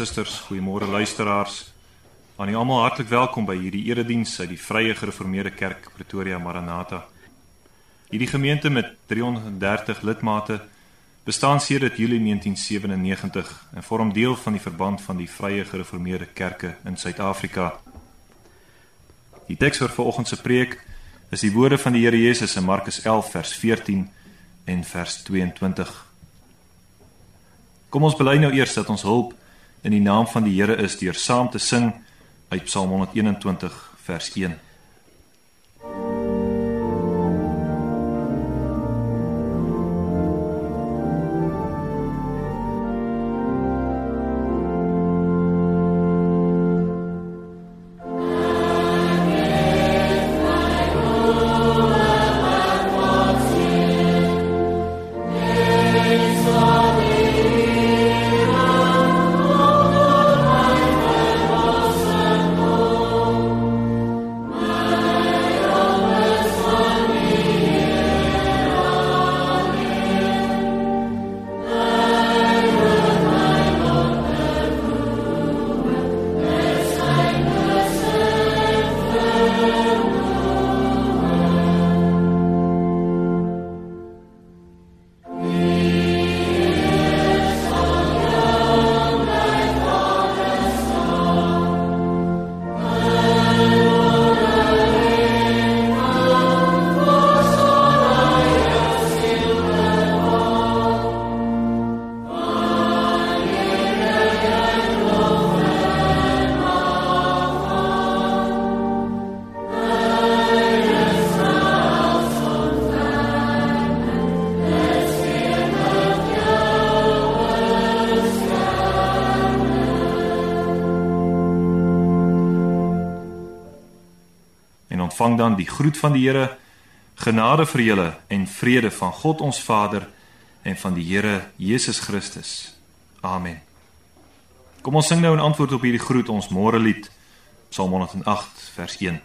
Susters, goeiemôre luisteraars. Aan julle almal hartlik welkom by hierdie erediens uit die Vrye Gereformeerde Kerk Pretoria Maranatha. Hierdie gemeente met 330 lidmate bestaan sedert Julie 1997 en vorm deel van die verband van die Vrye Gereformeerde Kerke in Suid-Afrika. Die teks vir vanoggend se preek is die woorde van die Here Jesus in Markus 11 vers 14 en vers 22. Kom ons bely nou eers dat ons hulp in die naam van die Here is deur saam te sing uit Psalm 121 vers 1. Dan die groet van die Here. Genade vir julle en vrede van God ons Vader en van die Here Jesus Christus. Amen. Kom ons sing nou 'n antwoord op hierdie groet ons môre lied. Psalm 108 vers 1.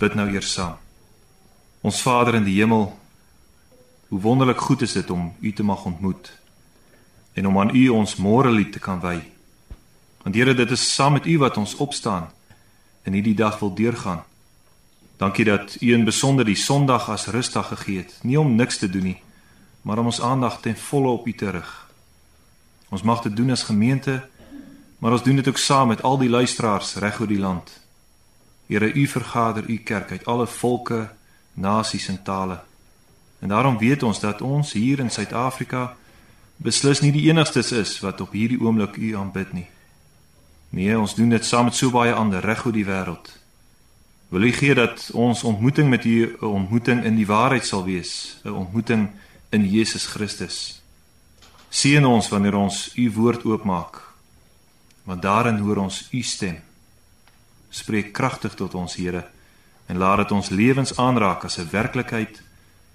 Bid nou eers saam. Ons Vader in die hemel, hoe wonderlik goed is dit om U te mag ontmoet en om aan U ons môre lied te kan wy. Want Here, dit is saam met U wat ons opstaan en hierdie dag wil deurgaan. Dankie dat U in besonder die Sondag as rusdag gegee het, nie om niks te doen nie, maar om ons aandag ten volle op U te rig. Ons mag dit doen as gemeente, maar ons doen dit ook saam met al die luisteraars reg oor die land. Here, U vergader U kerk uit alle volke, nasies en tale. En daarom weet ons dat ons hier in Suid-Afrika beslis nie die enigstes is wat op hierdie oomblik U aanbid nie. Nee, ons doen dit saam met so baie ander reg oor die wêreld. Wil U gee dat ons ontmoeting met U 'n ontmoeting in die waarheid sal wees, 'n ontmoeting in Jesus Christus. Seën ons wanneer ons U woord oopmaak, want daarin hoor ons U stem spreek kragtig tot ons Here en laat dit ons lewens aanraak as 'n werklikheid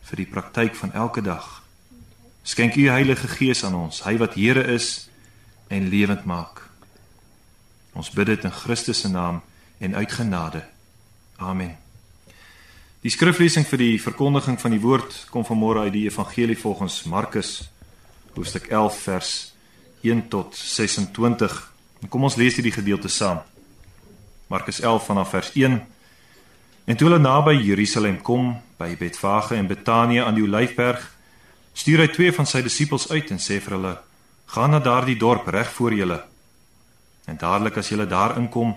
vir die praktyk van elke dag. Skenk U Heilige Gees aan ons, hy wat Here is en lewend maak. Ons bid dit in Christus se naam en uit genade. Amen. Die skriflesing vir die verkondiging van die woord kom vanmôre uit die evangelie volgens Markus hoofstuk 11 vers 1 tot 26. En kom ons lees hierdie gedeelte saam. Markus 11 vanaf vers 1. En toe hulle naby Jerusalem kom, by Betfage en Betanië aan die Olyfberg, stuur hy twee van sy disippels uit en sê vir hulle: "Gaan na daardie dorp reg voor julle. En dadelik as julle daar inkom,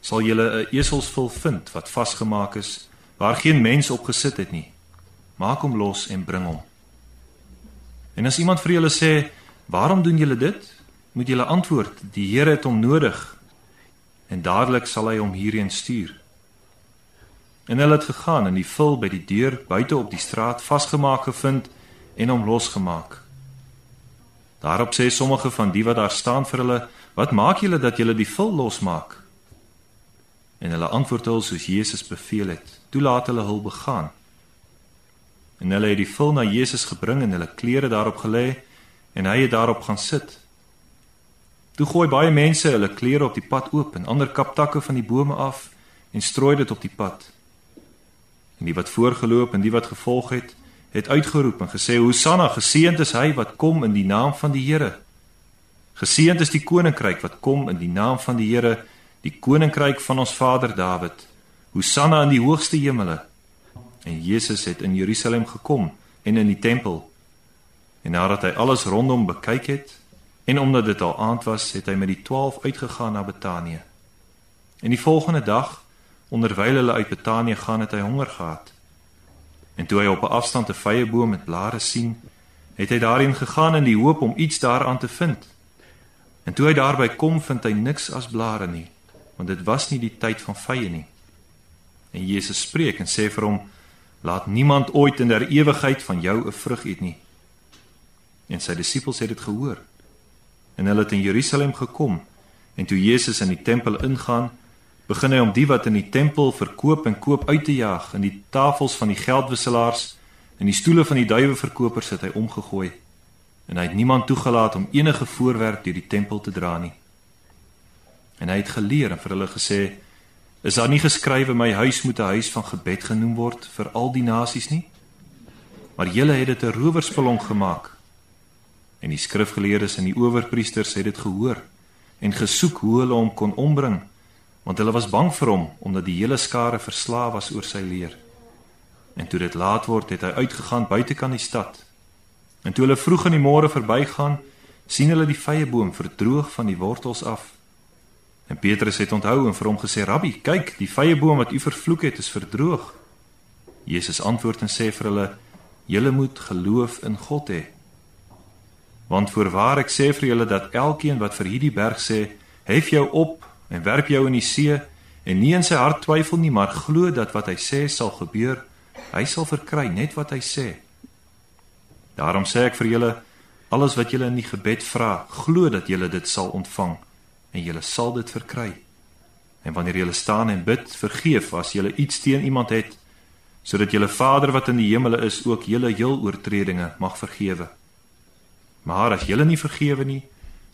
sal julle 'n eselsvul vind wat vasgemaak is, waar geen mens op gesit het nie. Maak hom los en bring hom." En as iemand vir julle sê: "Waarom doen julle dit?" moet julle antwoord: "Die Here het hom nodig." En dadelik sal hy hom hierheen stuur. En hulle het gegaan en die vul by die deur buite op die straat vasgemaak gevind en hom losgemaak. Daarop sê sommige van die wat daar staan vir hulle: "Wat maak julle dat julle die vul losmaak?" En hulle antwoord hulle soos Jesus beveel het. Toe laat hulle hul begaan. En hulle het die vul na Jesus gebring en hulle klere daarop gelê en hy het daarop gaan sit. Toe gooi baie mense hulle klere op die pad oop en ander kap takke van die bome af en strooi dit op die pad. En die wat voorgeloop en die wat gevolg het, het uitgeroep en gesê: "Hosanna, geseënd is hy wat kom in die naam van die Here. Geseënd is die koninkryk wat kom in die naam van die Here, die koninkryk van ons vader Dawid. Hosanna in die hoogste hemele." En Jesus het in Jerusalem gekom en in die tempel. En nadat hy alles rondom bekyk het en omdat dit al aand was, het hy met die 12 uitgegaan na Betanië. En die volgende dag onderwyl hulle uit Betanië gaan het hy honger gehad. En toe hy op 'n afstand 'n vyeboom met blare sien, het hy daarin gegaan in die hoop om iets daaraan te vind. En toe hy daarby kom, vind hy niks as blare nie, want dit was nie die tyd van vye nie. En Jesus spreek en sê vir hom: "Laat niemand ooit in der ewigheid van jou 'n vrug eet nie." En sy disippels het dit gehoor. En hulle het in Jerusalem gekom, en toe Jesus in die tempel ingaan, begin hy om die wat in die tempel verkoop en koop uit te jaag en die tafels van die geldwisselaars en die stoele van die duiweverkopers het hy omgegooi. En hy het niemand toegelaat om enige voorwerp deur die tempel te dra nie. En hy het geleer en vir hulle gesê is daar nie geskrywe my huis moet 'n huis van gebed genoem word vir al die nasies nie? Maar julle het dit 'n rowersspelong gemaak en die skrifgeleerdes en die owerpriesters het dit gehoor en gesoek hoe hulle hom kon ombring want hulle was bang vir hom omdat die hele skare verslaaf was oor sy leer. En toe dit laat word, het hy uitgegaan buitekant die stad. En toe hulle vroeg in die môre verbygaan, sien hulle die vyeboom verdroog van die wortels af. En Petrus het onthou en vir hom gesê: "Rabbi, kyk, die vyeboom wat u vervloek het, is verdroog." Jesus antwoord en sê vir hulle: "Julle moet geloof in God hê. Want voorwaar ek sê vir julle dat elkeen wat vir hierdie berg sê: "Hef jou op en werp jou in die see en nie in sy hart twyfel nie, maar glo dat wat hy sê sal gebeur, hy sal verkry net wat hy sê. Daarom sê ek vir julle, alles wat julle in die gebed vra, glo dat julle dit sal ontvang en julle sal dit verkry. En wanneer julle staan en bid, vergeef as julle iets teen iemand het, sodat julle Vader wat in die hemele is ook julle heel oortredinge mag vergewe. Maar as julle nie vergewe nie,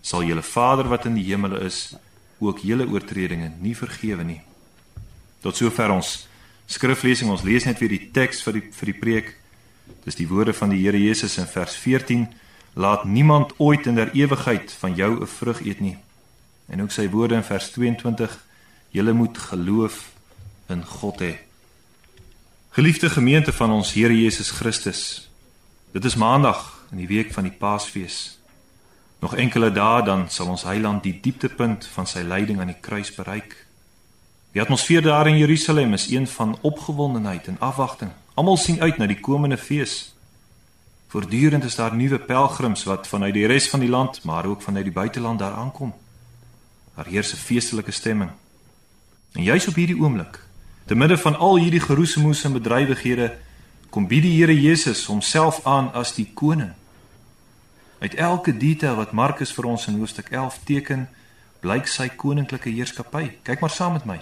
sal julle Vader wat in die hemele is ook julle oortredinge nie vergewe nie. Tot sover ons skriflesing. Ons lees net weer die teks vir die vir die preek. Dis die woorde van die Here Jesus in vers 14: Laat niemand ooit in der ewigheid van jou 'n vrug eet nie. En ook sy woorde in vers 22: Julle moet geloof in God hê. Geliefde gemeente van ons Here Jesus Christus. Dit is Maandag in die week van die Paasfees. Nog enkele dae dan sal ons Heiland die dieptepunt van sy lyding aan die kruis bereik. Die atmosfeer daar in Jerusalem is een van opgewondenheid en afwagting. Almal sien uit na die komende fees. Voortdurend is daar nuwe pelgrims wat vanuit die res van die land, maar ook vanuit die buiteland daar aankom. Daar heers 'n feestelike stemming. En juis op hierdie oomblik, te midde van al hierdie geroesemoes en bedrywighede, kom bied die Here Jesus homself aan as die koning Uit elke detail wat Markus vir ons in hoofstuk 11 teken, blyk sy koninklike heerskappy. Kyk maar saam met my.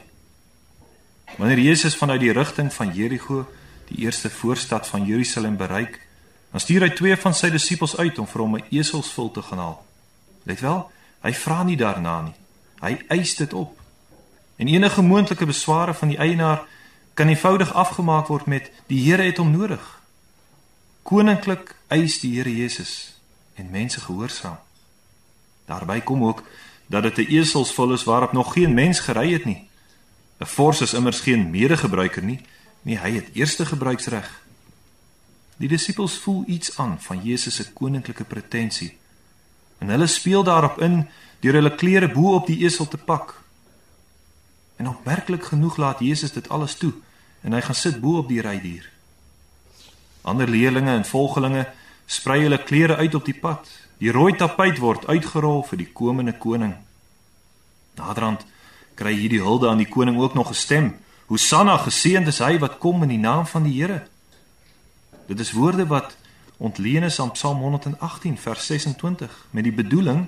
Wanneer Jesus vanuit die rigting van Jerigo, die eerste voorstad van Jerusalem bereik, dan stuur hy twee van sy disippels uit om vir hom 'n eselsvul te gaan haal. Let wel, hy vra nie daarna nie. Hy eis dit op. En enige moontlike besware van die eienaar kan eenvoudig afgemaak word met die Here het hom nodig. Koninklik eis die Here Jesus en mense gehoorsaam. Daarby kom ook dat dit 'n eselsvol is waarop nog geen mens gery het nie. 'n Vors is immers geen medegebruiker nie, nee, hy het eerste gebruiksreg. Die disippels voel iets aan van Jesus se koninklike pretensie. En hulle speel daarop in deur hulle klere bo op die esel te pak. En opmerklik genoeg laat Jesus dit alles toe en hy gaan sit bo op die rydier. Ander leerlinge en volgelinge sprei hulle klere uit op die pad. Die rooi tapuit word uitgerol vir die komende koning. Naderhand kry hierdie hulde aan die koning ook nog gestem. Hosanna, geseënd is hy wat kom in die naam van die Here. Dit is woorde wat ontleen is aan Psalm 118 vers 26 met die bedoeling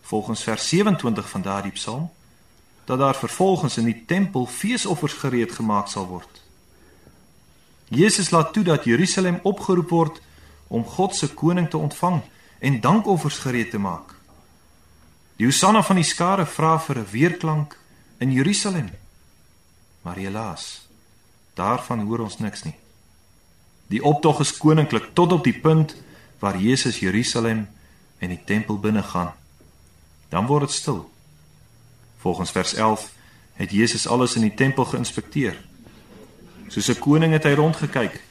volgens vers 27 van daardie psalm dat daar vervolgens in die tempel feesoffers gereed gemaak sal word. Jesus laat toe dat Jerusalem opgeroep word om God se koning te ontvang en dankoffers gereed te maak. Die Hosanna van die skare vra vir 'n weerklank in Jerusalem. Maar helaas, daarvan hoor ons niks nie. Die optog is koninklik tot op die punt waar Jesus Jerusalem en die tempel binne gaan. Dan word dit stil. Volgens vers 11 het Jesus alles in die tempel geïnspekteer. Soos 'n koning het hy rondgekyk,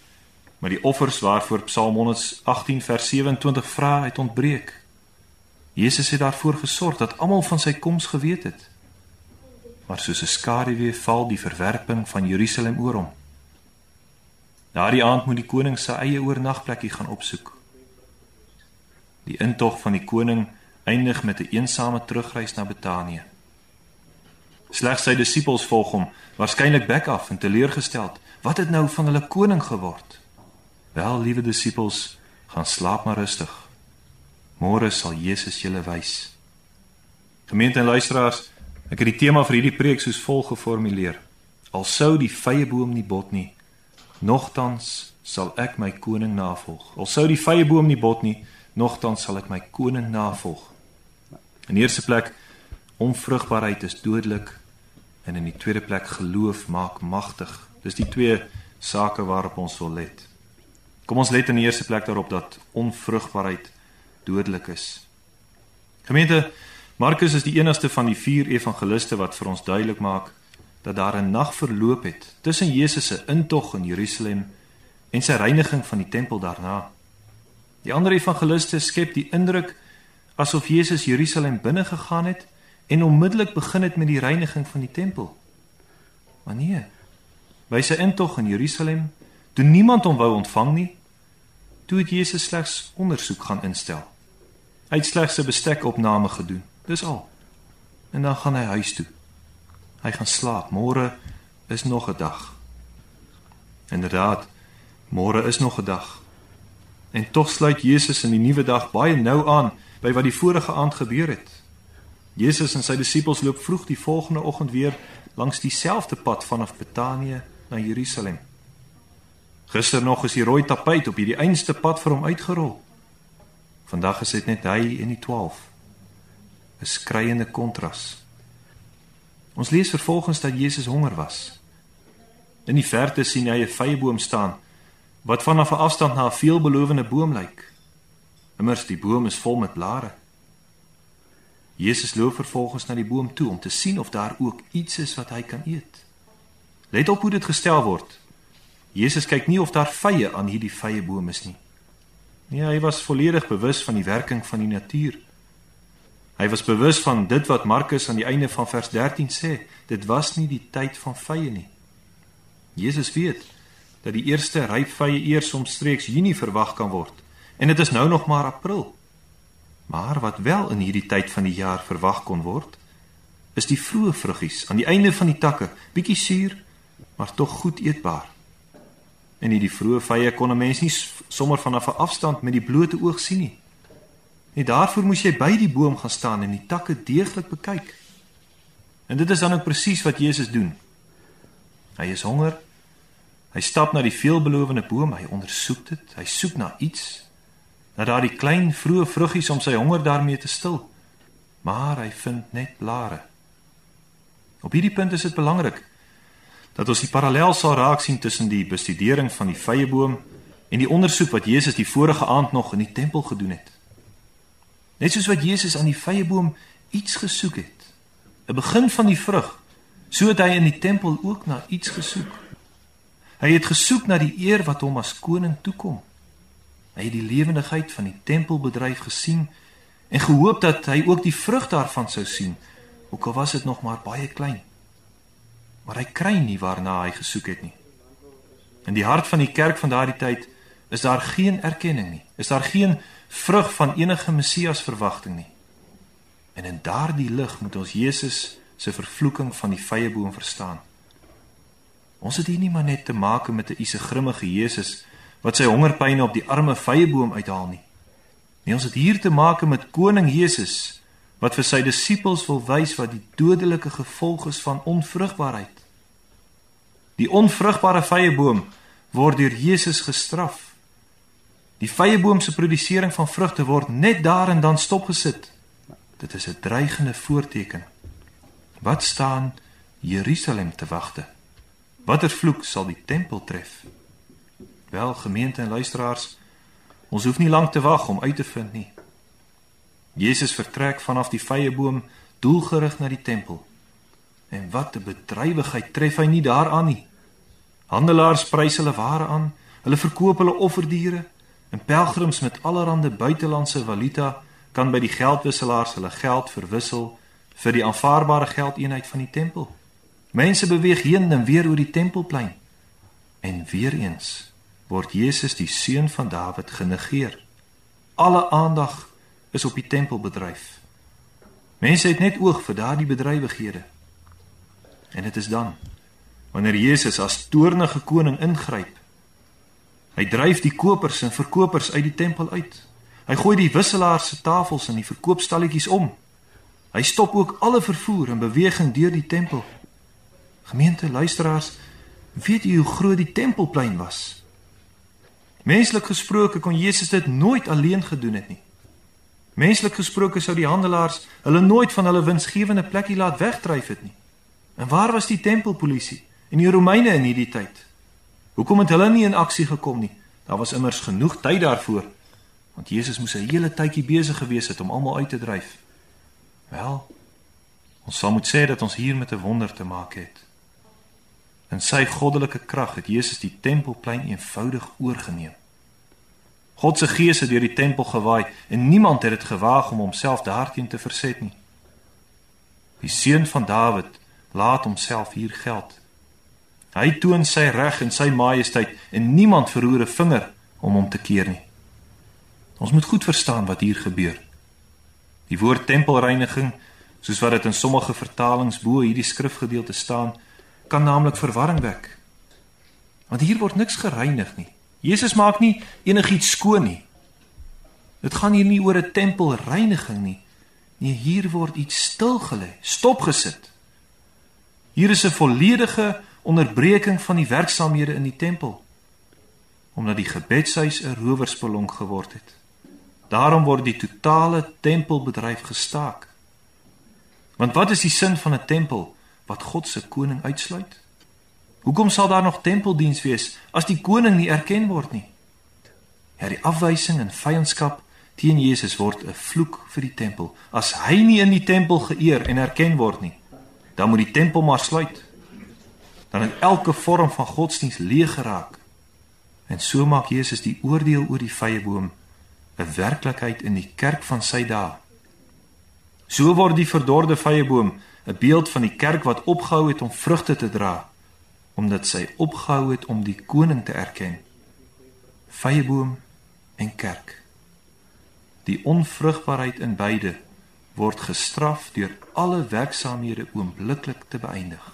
maar die offers waarvoor Psalm 118 vers 27 vra het ontbreek. Jesus het daarvoor gesorg dat almal van sy koms geweet het. Maar soos 'n skaduwee val die verwerping van Jerusalem oor hom. Daardie aand moet die koning sy eie oornagplekkie gaan opsoek. Die intog van die koning eindig met 'n een eensame terugreis na Betanië. Slegs sy disippels volg hom, waarskynlik bek af en teleurgesteld. Wat het nou van hulle koning geword? Wel, liewe disippels, gaan slaap maar rustig. Môre sal Jesus julle wys. Gemeente en luisteraars, ek het die tema vir hierdie preek soos volg geformuleer: Al sou die vrye boom nie bot nie, nogtans sal ek my koning navolg. Al sou die vrye boom nie bot nie, nogtans sal ek my koning navolg. In eerste plek, onvrugbaarheid is dodelik en in die tweede plek geloof maak magtig. Dis die twee sake waarop ons wil let. Kom ons let in die eerste plek daarop dat onvrugbaarheid dodelik is. Gemeente, Markus is die enigste van die vier evangeliste wat vir ons duidelik maak dat daar 'n nag verloop het tussen Jesus se intog in Jerusalem en sy reiniging van die tempel daarna. Die ander evangeliste skep die indruk asof Jesus Jerusalem binne gegaan het en onmiddellik begin het met die reiniging van die tempel. Maar nee. By sy intog in Jerusalem, toe niemand hom wou ontvang nie, toe het Jesus slegs ondersoek gaan instel. Hy het slegs 'n bestekopname gedoen. Dis al. En dan gaan hy huis toe. Hy gaan slaap. Môre is nog 'n dag. Inderdaad, môre is nog 'n dag. En tog sluit Jesus in die nuwe dag baie nou aan by wat die vorige aand gebeur het. Jesus en sy disippels loop vroeg die volgende oggend weer langs dieselfde pad vanaf Betanië na Jerusalem. Gister nog is die rooi tapuit op hierdie einste pad vir hom uitgerol. Vandag is dit net hy en die 12. 'n Skreiende kontras. Ons lees vervolgens dat Jesus honger was. In die verte sien hy 'n vyeboom staan wat vanaf 'n afstand na 'n veelbelovende boom lyk. Immers die boom is vol met blare. Jesus loop vervolgens na die boom toe om te sien of daar ook iets is wat hy kan eet. Let op hoe dit gestel word. Jesus kyk nie of daar vye aan hierdie vyeboom is nie. Nee, hy was volledig bewus van die werking van die natuur. Hy was bewus van dit wat Markus aan die einde van vers 13 sê, dit was nie die tyd van vye nie. Jesus weet dat die eerste ryp vye eers omstreeks Junie verwag kan word en dit is nou nog maar April. Maar wat wel in hierdie tyd van die jaar verwag kon word, is die vroeë vruggies aan die einde van die takke, bietjie suur, maar tog goed eetbaar. En hierdie vroeë vye kon 'n mens nie sommer vanaf 'n afstand met die blote oog sien nie. En daarvoor moes jy by die boom gaan staan en die takke deeglik bekyk. En dit is dan ook presies wat Jesus doen. Hy is honger. Hy stap na die veelbelovende boom, hy ondersoek dit, hy soek na iets. Na daardie klein vroeë vruggies om sy honger daarmee te stil. Maar hy vind net blare. Op hierdie punt is dit belangrik dat ons die parallel sal raak sien tussen die bestudering van die vrye boom en die ondersoek wat Jesus die vorige aand nog in die tempel gedoen het. Net soos wat Jesus aan die vrye boom iets gesoek het, 'n begin van die vrug, So het hy in die tempel ook na iets gesoek. Hy het gesoek na die eer wat hom as koning toekom. Hy het die lewendigheid van die tempelbedryf gesien en gehoop dat hy ook die vrug daarvan sou sien, ook al was dit nog maar baie klein. Maar hy kry nie waarna hy gesoek het nie. In die hart van die kerk van daardie tyd is daar geen erkenning nie. Is daar geen vrug van enige Messias verwagting nie. En in daardie lig moet ons Jesus se vervloeking van die vrye boom verstaan. Ons het hier nie maar net te maak met 'n ise grimmige Jesus wat sy hongerpyne op die arme vrye boom uithaal nie. Nee, ons het hier te maak met koning Jesus wat vir sy disippels wil wys wat die dodelike gevolg is van onvrugbaarheid. Die onvrugbare vrye boom word deur Jesus gestraf. Die vrye boom se produsering van vrugte word net daar en dan stopgesit. Dit is 'n dreigende voorteken. Wat staan Jerusalem te wagte? Watter vloek sal die tempel tref? Wel, gemeente en luisteraars, ons hoef nie lank te wag om uit te vind nie. Jesus vertrek vanaf die vrye boom doelgerig na die tempel. En wat 'n bedrywigheid tref hy nie daaraan nie. Handelaars prys hulle ware aan, hulle verkoop hulle offerdiere en pelgrims met allerlei buitelandse valuta kan by die geldwisselaars hulle geld verwissel vir die aanvaarbare geldeenheid van die tempel. Mense beweeg heen en weer oor die tempelplein. En weer eens word Jesus die seun van Dawid genegeer. Alle aandag is op die tempelbedryf. Mense het net oog vir daardie bedrywighede. En dit is dan wanneer Jesus as toornige koning ingryp. Hy dryf die kopers en verkopers uit die tempel uit. Hy gooi die wisselaars se tafels en die verkoopstalletjies om. Hy stop ook alle vervoer en beweging deur die tempel. Gemeente luisteraars, weet u hoe groot die tempelplein was? Menslik gesproke kon Jesus dit nooit alleen gedoen het nie. Menslik gesproke sou die handelaars hulle nooit van hulle winsgewende plekkie laat wegdryf het nie. En waar was die tempelpolisie en die Romeine in hierdie tyd? Hoekom het hulle nie in aksie gekom nie? Daar was immers genoeg tyd daarvoor. Want Jesus moes 'n hele tydjie besig gewees het om almal uit te dryf. Wel, ons sal moet sê dat ons hier met 'n wonder te maak het. In sy goddelike krag het Jesus die tempelplein eenvoudig oorgeneem. God se gees het deur die tempel gewaai en niemand het dit gewaag om homself daarteen te verset nie. Die seun van Dawid laat homself hier geld. Hy toon sy reg en sy majesteit en niemand verroer 'n vinger om hom te keer nie. Ons moet goed verstaan wat hier gebeur. Die woord tempelreiniging, soos wat dit in sommige vertalings bo hierdie skrifgedeelte staan, kan naamlik verwarring wek. Want hier word niks gereinig nie. Jesus maak nie enigiets skoon nie. Dit gaan hier nie oor 'n tempelreiniging nie. Nee, hier word iets stilgelê, stopgesit. Hier is 'n volledige onderbreking van die werksamehede in die tempel omdat die gebedshuis 'n rowerspelonk geword het. Daarom word die totale tempelbedryf gestaak. Want wat is die sin van 'n tempel wat God se koning uitsluit? Hoekom sal daar nog tempeldiens wees as die koning nie erken word nie? Ja, die afwysing en vyandskap teen Jesus word 'n vloek vir die tempel. As hy nie in die tempel geëer en erken word nie, dan moet die tempel maar sluit. Dan het elke vorm van godsdiens leeg geraak. En so maak Jesus die oordeel oor die vrye boom 'n werklikheid in die kerk van sy dae. So word die verdorde vrye boom 'n beeld van die kerk wat opgehou het om vrugte te dra omdat sy opgehou het om die koning te erken. Vrye boom en kerk. Die onvrugbaarheid in beide word gestraf deur alle werksaamhede oombliklik te beëindig.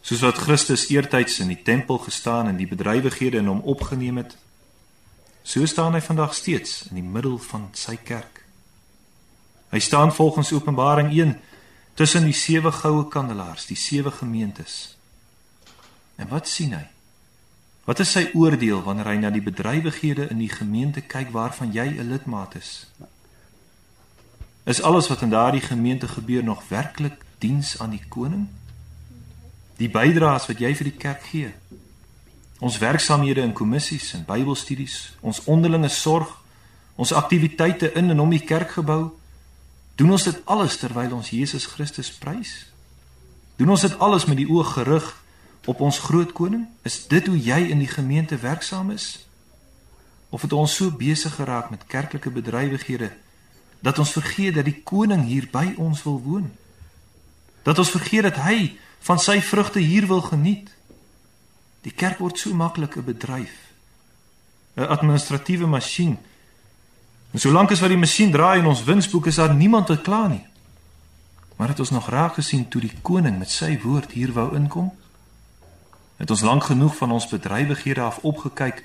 Soos wat Christus eertyds in die tempel gestaan en die bedrywighede in hom opgeneem het, So staan hy vandag steeds in die middel van sy kerk. Hy staan volgens Openbaring 1 tussen die sewe goue kandelaars, die sewe gemeentes. En wat sien hy? Wat is sy oordeel wanneer hy na die bedrywighede in die gemeente kyk waarvan jy 'n lidmaat is? Is alles wat in daardie gemeente gebeur nog werklik diens aan die koning? Die bydraes wat jy vir die kerk gee, ons werksamehede in kommissies en Bybelstudies, ons onderlinge sorg, ons aktiwiteite in en om die kerkgebou, doen ons dit alles terwyl ons Jesus Christus prys? Doen ons dit alles met die oog gerig op ons groot koning? Is dit hoe jy in die gemeente werksaam is? Of het ons so besig geraak met kerklike bedrywighede dat ons vergeet dat die koning hier by ons wil woon? Dat ons vergeet dat hy van sy vrugte hier wil geniet? Die kerk word so maklik 'n bedryf, 'n administratiewe masjien. En solank as wat die masjien draai en ons winsboek is daar niemand wat kla nie. Maar het ons nog raak gesien toe die koning met sy woord hier wou inkom? Het ons lank genoeg van ons bedrywighede af opgekyk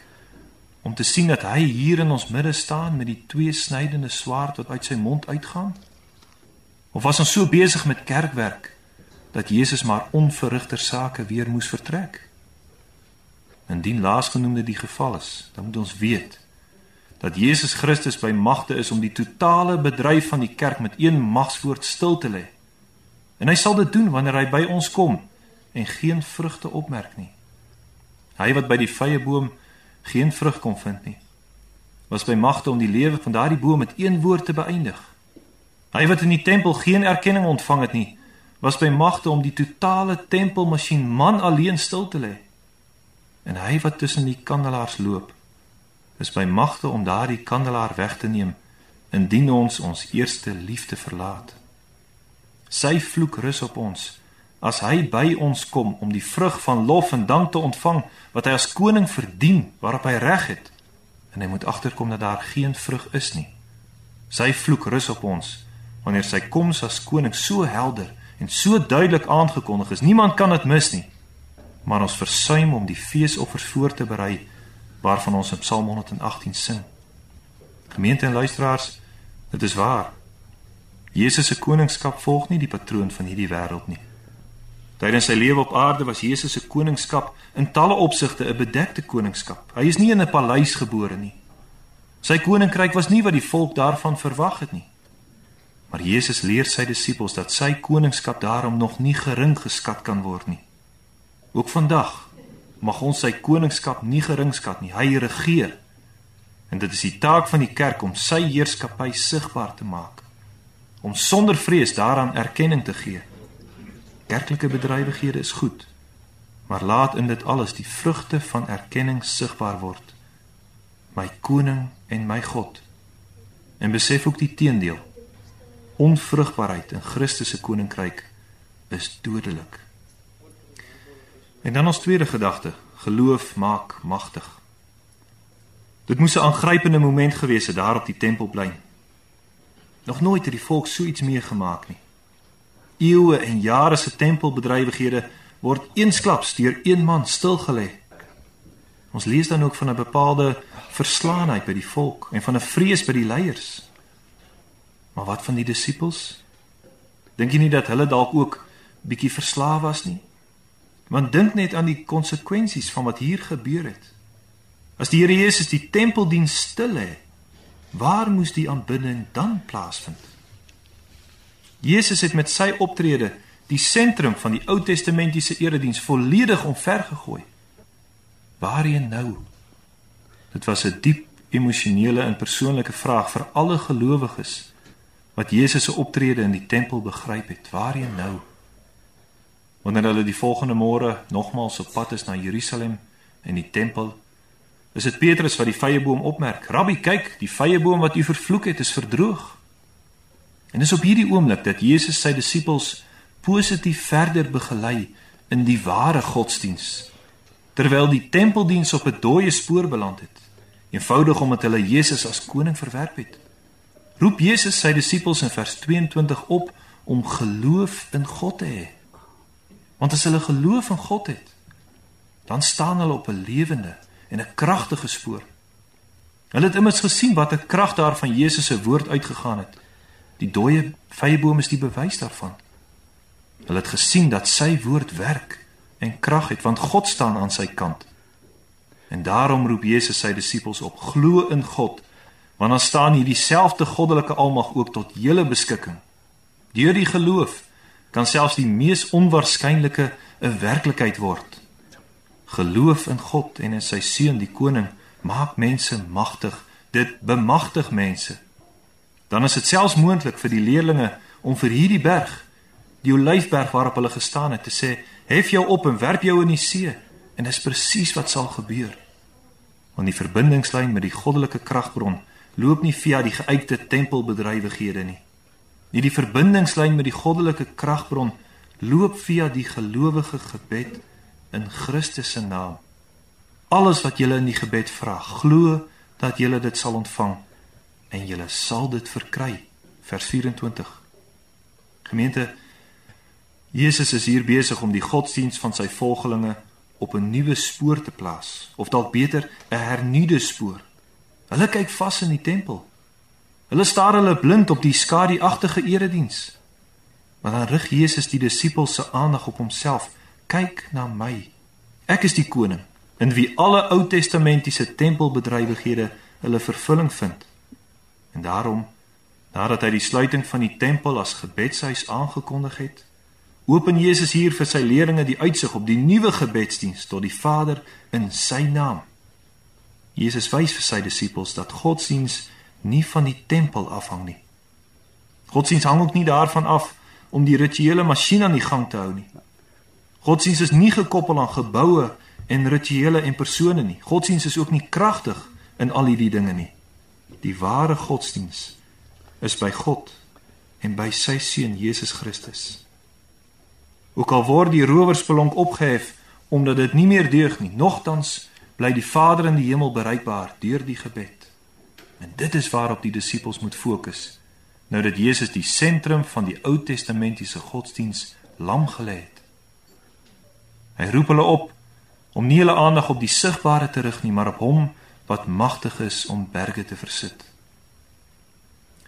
om te sien dat hy hier in ons midde staan met die twee snydende swaard wat uit sy mond uitgaan? Of was ons so besig met kerkwerk dat Jesus maar onverrigter sake weer moes vertrek? Indien laasgenoemde die geval is, dan moet ons weet dat Jesus Christus by magte is om die totale bedryf van die kerk met een magswoord stil te lê. En hy sal dit doen wanneer hy by ons kom en geen vrugte opmerk nie. Hy wat by die vrye boom geen vrug kon vind nie, was by magte om die lewe van daardie boom met een woord te beëindig. Hy wat in die tempel geen erkenning ontvang het nie, was by magte om die totale tempelmasjien man alleen stil te lê. En hy wat tussen die kandelaars loop, is by magte om daardie kandelaar weg te neem indien ons ons eerste liefde verlaat. Sy vloek rus op ons as hy by ons kom om die vrug van lof en dank te ontvang wat hy as koning verdien waarop hy reg het en hy moet agterkom dat daar geen vrug is nie. Sy vloek rus op ons wanneer sy koms as koning so helder en so duidelik aangekondig is. Niemand kan dit mis nie maar ons versuim om die feesoffers voor te berei waarvan ons in Psalm 118 sing. Gemeente en luisteraars, dit is waar. Jesus se koningskap volg nie die patroon van hierdie wêreld nie. Tydens sy lewe op aarde was Jesus se koningskap in talle opsigte 'n bedekte koningskap. Hy is nie in 'n paleis gebore nie. Sy koninkryk was nie wat die volk daarvan verwag het nie. Maar Jesus leer sy disippels dat sy koningskap daarom nog nie gering geskat kan word nie. Ook vandag mag ons sy koningskap nie geringskat nie. Hy regeer. En dit is die taak van die kerk om sy heerskappy sigbaar te maak. Om sonder vrees daaraan erkenning te gee. Kerklike bedrywighede is goed, maar laat in dit alles die vrugte van erkenning sigbaar word. My koning en my God. En besef ook die teendeel. Onvrugbaarheid in Christus se koninkryk is dodelik. En dan ons tweede gedagte, geloof maak magtig. Dit moes 'n aangrypende moment gewees het daar op die tempelplein. Nog nooit het die volk so iets meegemaak nie. Eeue en jare se tempelbedrywighede word eensklaps deur een man stilgelê. Ons lees dan ook van 'n bepaalde verslaanheid by die volk en van 'n vrees by die leiers. Maar wat van die disippels? Dink jy nie dat hulle dalk ook bietjie verslaaf was nie? Want dink net aan die konsekwensies van wat hier gebeur het. As die Here Jesus die tempeldiens stil lê, waar moes die aanbidding dan plaasvind? Jesus het met sy optrede die sentrum van die Ou Testamentiese erediens volledig omvergegooi. Waarheen nou? Dit was 'n diep emosionele en persoonlike vraag vir alle gelowiges wat Jesus se optrede in die tempel begryp het. Waarheen nou? Wanneer hulle die volgende môre nogmaals op pad is na Jerusalem en die tempel, is dit Petrus wat die vrye boom opmerk. Rabbi, kyk, die vrye boom wat u vervloek het, is verdroog. En dis op hierdie oomblik dat Jesus sy disippels positief verder begelei in die ware godsdiens, terwyl die tempeldiens op 'n dooie spoor beland het, eenvoudig omdat hulle Jesus as koning verwerp het. Roep Jesus sy disippels in vers 22 op om geloof in God te hê. Want as hulle geloof in God het, dan staan hulle op 'n lewende en 'n kragtige spoor. Hulle het immers gesien wat 'n krag daar van Jesus se woord uitgegaan het. Die dooie vyeboom is die bewys daarvan. Hulle het gesien dat sy woord werk en krag het want God staan aan sy kant. En daarom roep Jesus sy disippels op: glo in God, want dan staan hier dieselfde goddelike almag ook tot julle beskikking. Deur die geloof kan selfs die mees onwaarskynlike 'n werklikheid word. Geloof in God en in sy seun die koning maak mense magtig. Dit bemagtig mense. Dan is dit selfs moontlik vir die leerlinge om vir hierdie berg die olyfberg waarop hulle gestaan het, te sê: "Hef jou op en werp jou in die see." En dis presies wat sal gebeur. Want die verbindingslyn met die goddelike kragbron loop nie via die geuite tempelbedrywighede nie. Nie die verbindingslyn met die goddelike kragbron loop via die gelowige gebed in Christus se naam. Alles wat jy in die gebed vra, glo dat jy dit sal ontvang en jy sal dit verkry. Vers 24. Gemeente Jesus is hier besig om die godsdiens van sy volgelinge op 'n nuwe spoor te plaas, of dalk beter, 'n hernuide spoor. Hulle kyk vas in die tempel. Hulle staar hulle blind op die skadu-agtige erediens. Maar dan rig Jesus die disippels se aandag op homself. Kyk na my. Ek is die koning in wie alle Ou Testamentiese tempelbedrywighede hulle vervulling vind. En daarom, nadat hy die sluiting van die tempel as gebedshuis aangekondig het, open Jesus hier vir sy leerlinge die uitsig op die nuwe gebedsdiens tot die Vader in sy naam. Jesus wys vir sy disippels dat godsdiens nie van die tempel afhang nie. Godsdiens hang ook nie daarvan af om die rituele masjien aan die gang te hou nie. Godsdiens is nie gekoppel aan geboue en rituele en persone nie. Godsdiens is ook nie kragtig in al hierdie dinge nie. Die ware godsdiens is by God en by sy seun Jesus Christus. Ook al word die rowersbelonk opgehef omdat dit nie meer deug nie, nogtans bly die Vader in die hemel bereikbaar deur die gebed. En dit is waarop die disippels moet fokus nou dat Jesus die sentrum van die Ou Testamentiese godsdiens lam gelê het. Hy roep hulle op om nie hulle aandag op die sigbare te rig nie, maar op hom wat magtig is om berge te versit.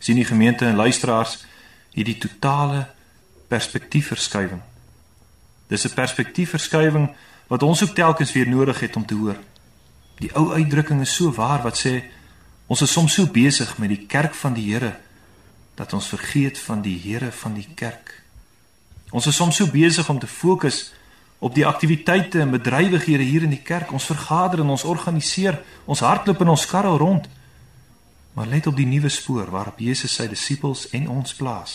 sien die gemeente en luisteraars hierdie totale perspektiefverskywing. Dis 'n perspektiefverskywing wat ons ook telkens weer nodig het om te hoor. Die ou uitdrukking is so waar wat sê ons is soms so besig met die kerk van die Here dat ons vergeet van die Here van die kerk. Ons is soms so besig om te fokus op die aktiwiteite en bedrywighede hier in die kerk. Ons vergader en ons organiseer, ons hardloop in ons karre rond. Maar let op die nuwe spoor waarop Jesus sy disippels en ons plaas.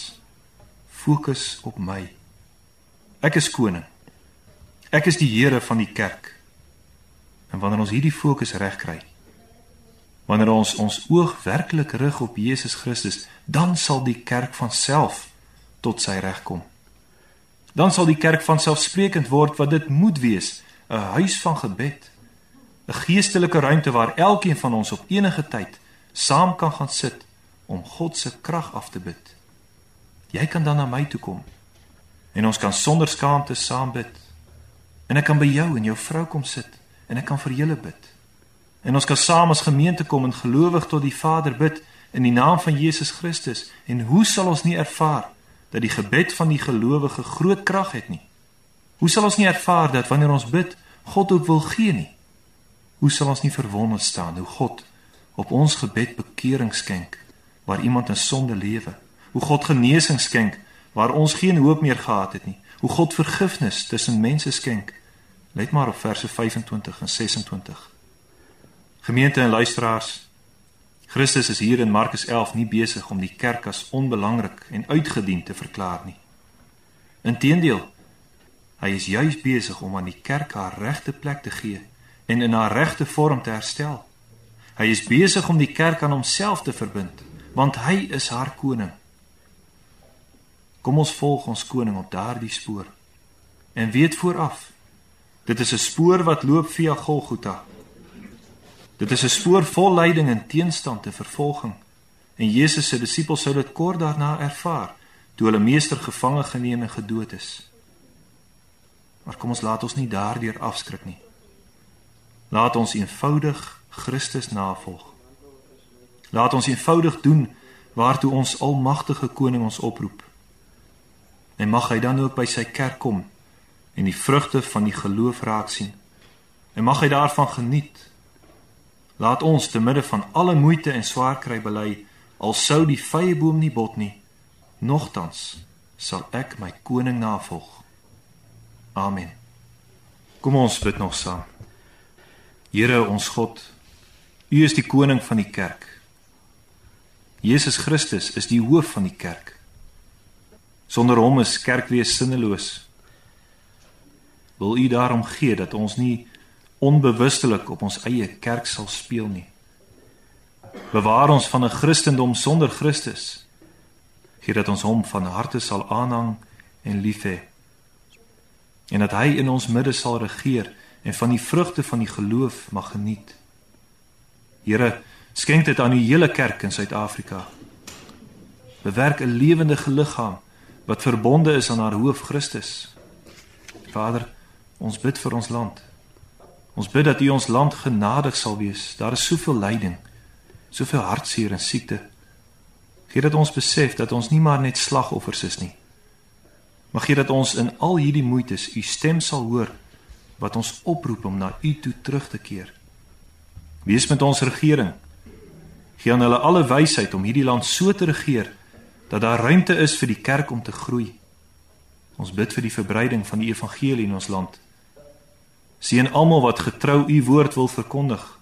Fokus op my. Ek is koning. Ek is die Here van die kerk. En wanneer ons hierdie fokus reg kry, wanneer ons ons oog werklik rig op Jesus Christus, dan sal die kerk van self tot sy reg kom. Dan sal die kerk van selfsprekend word wat dit moet wees, 'n huis van gebed, 'n geestelike ruimte waar elkeen van ons op enige tyd saam kan gaan sit om God se krag af te bid. Jy kan dan na my toe kom en ons kan sonder skaamte saam bid. En ek kan by jou en jou vrou kom sit en ek kan vir julle bid. En ons kan saam as gemeente kom en gelowig tot die Vader bid in die naam van Jesus Christus. En hoe sal ons nie ervaar dat die gebed van die gelowige groot krag het nie? Hoe sal ons nie ervaar dat wanneer ons bid, God ook wil gee nie? Hoe sal ons nie verwonderd staan hoe God op ons gebed bekering skenk waar iemand in sonde lewe? Hoe God genesing skenk waar ons geen hoop meer gehad het nie? Hoe God vergifnis tussen mense skenk? Let maar op verse 25 en 26. Gemeente en luisteraars, Christus is hier in Markus 11 nie besig om die kerk as onbelangrik en uitgedien te verklaar nie. Inteendeel, hy is juis besig om aan die kerk haar regte plek te gee en in haar regte vorm te herstel. Hy is besig om die kerk aan homself te verbind, want hy is haar koning. Kom ons volg ons koning op daardie spoor. En weet vooraf, dit is 'n spoor wat loop via Golgotha Dit is 'n spoor vol lyding en teenstand te vervolging. En Jesus se disippels sou dit kort daarna ervaar toe hulle meester gevange geneem en gedood is. Maar kom ons laat ons nie daardeur afskrik nie. Laat ons eenvoudig Christus navolg. Laat ons eenvoudig doen waartoe ons almagtige koning ons oproep. En mag hy dan ook by sy kerk kom en die vrugte van die geloof raak sien. En mag hy daarvan geniet Laat ons te midde van alle moeite en swaar kry bely, al sou die vrye boom nie bot nie, nogtans sal ek my koning navolg. Amen. Kom ons bid nog saam. Here ons God, U is die koning van die kerk. Jesus Christus is die hoof van die kerk. Sonder hom is kerkwees sinneloos. Wil U daarom gee dat ons nie onbewustelik op ons eie kerk sal speel nie. Bewaar ons van 'n Christendom sonder Christus. Gee dat ons hom van harte sal aanhang en lief hê. En dat hy in ons midde sal regeer en van die vrugte van die geloof mag geniet. Here, skenk dit aan die hele kerk in Suid-Afrika. Bewerk 'n lewendige liggaam wat verbonde is aan haar hoof Christus. Vader, ons bid vir ons land. Ons bid dat U ons land genadig sal wees. Daar is soveel lyding, soveel hartseer en siekte. Gee dat ons besef dat ons nie maar net slagoffers is nie. Maar gee dat ons in al hierdie moeites U stem sal hoor wat ons oproep om na U toe terug te keer. Wees met ons regering. Gee aan hulle alle wysheid om hierdie land so te regeer dat daar ruimte is vir die kerk om te groei. Ons bid vir die verbreiding van die evangelie in ons land. Seën almal wat getrou u woord wil verkondig.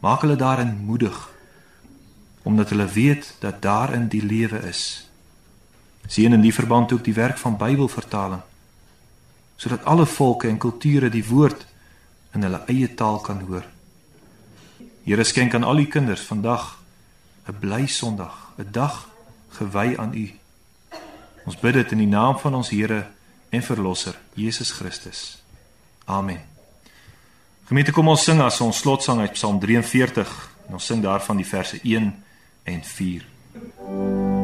Maak hulle daarin moedig omdat hulle weet dat daarin die lewe is. Seën in die verband ook die werk van Bybelvertaling sodat alle volke en kulture die woord in hulle eie taal kan hoor. Here skenk aan al die kinders vandag 'n bly Sondag, 'n dag gewy aan U. Ons bid dit in die naam van ons Here en Verlosser, Jesus Christus. Amen. Gemeente, kom ons sing as ons slotsang uit Psalm 43. En ons sing daarvan die verse 1 en 4.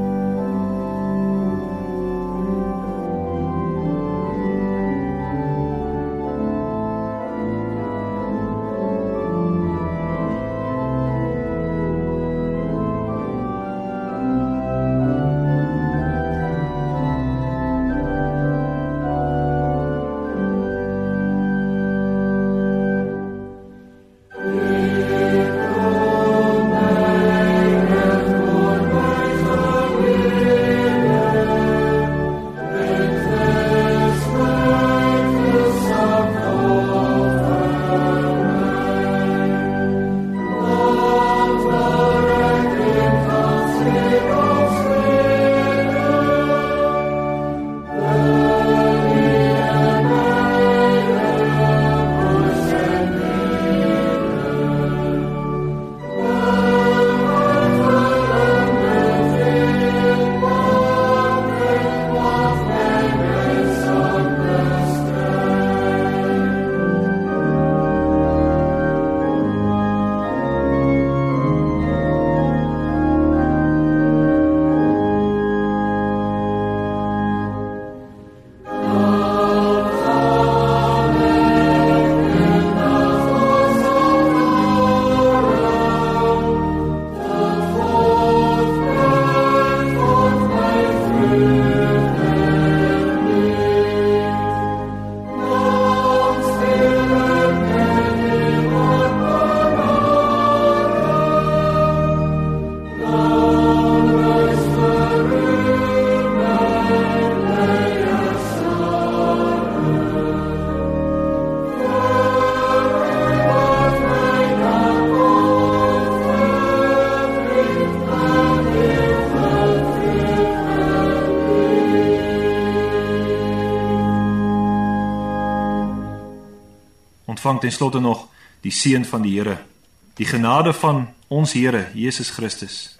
Ontvang ten slotte nog die seën van die Here, die genade van ons Here Jesus Christus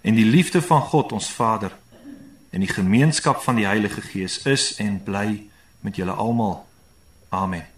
en die liefde van God ons Vader en die gemeenskap van die Heilige Gees is en bly met julle almal. Amen.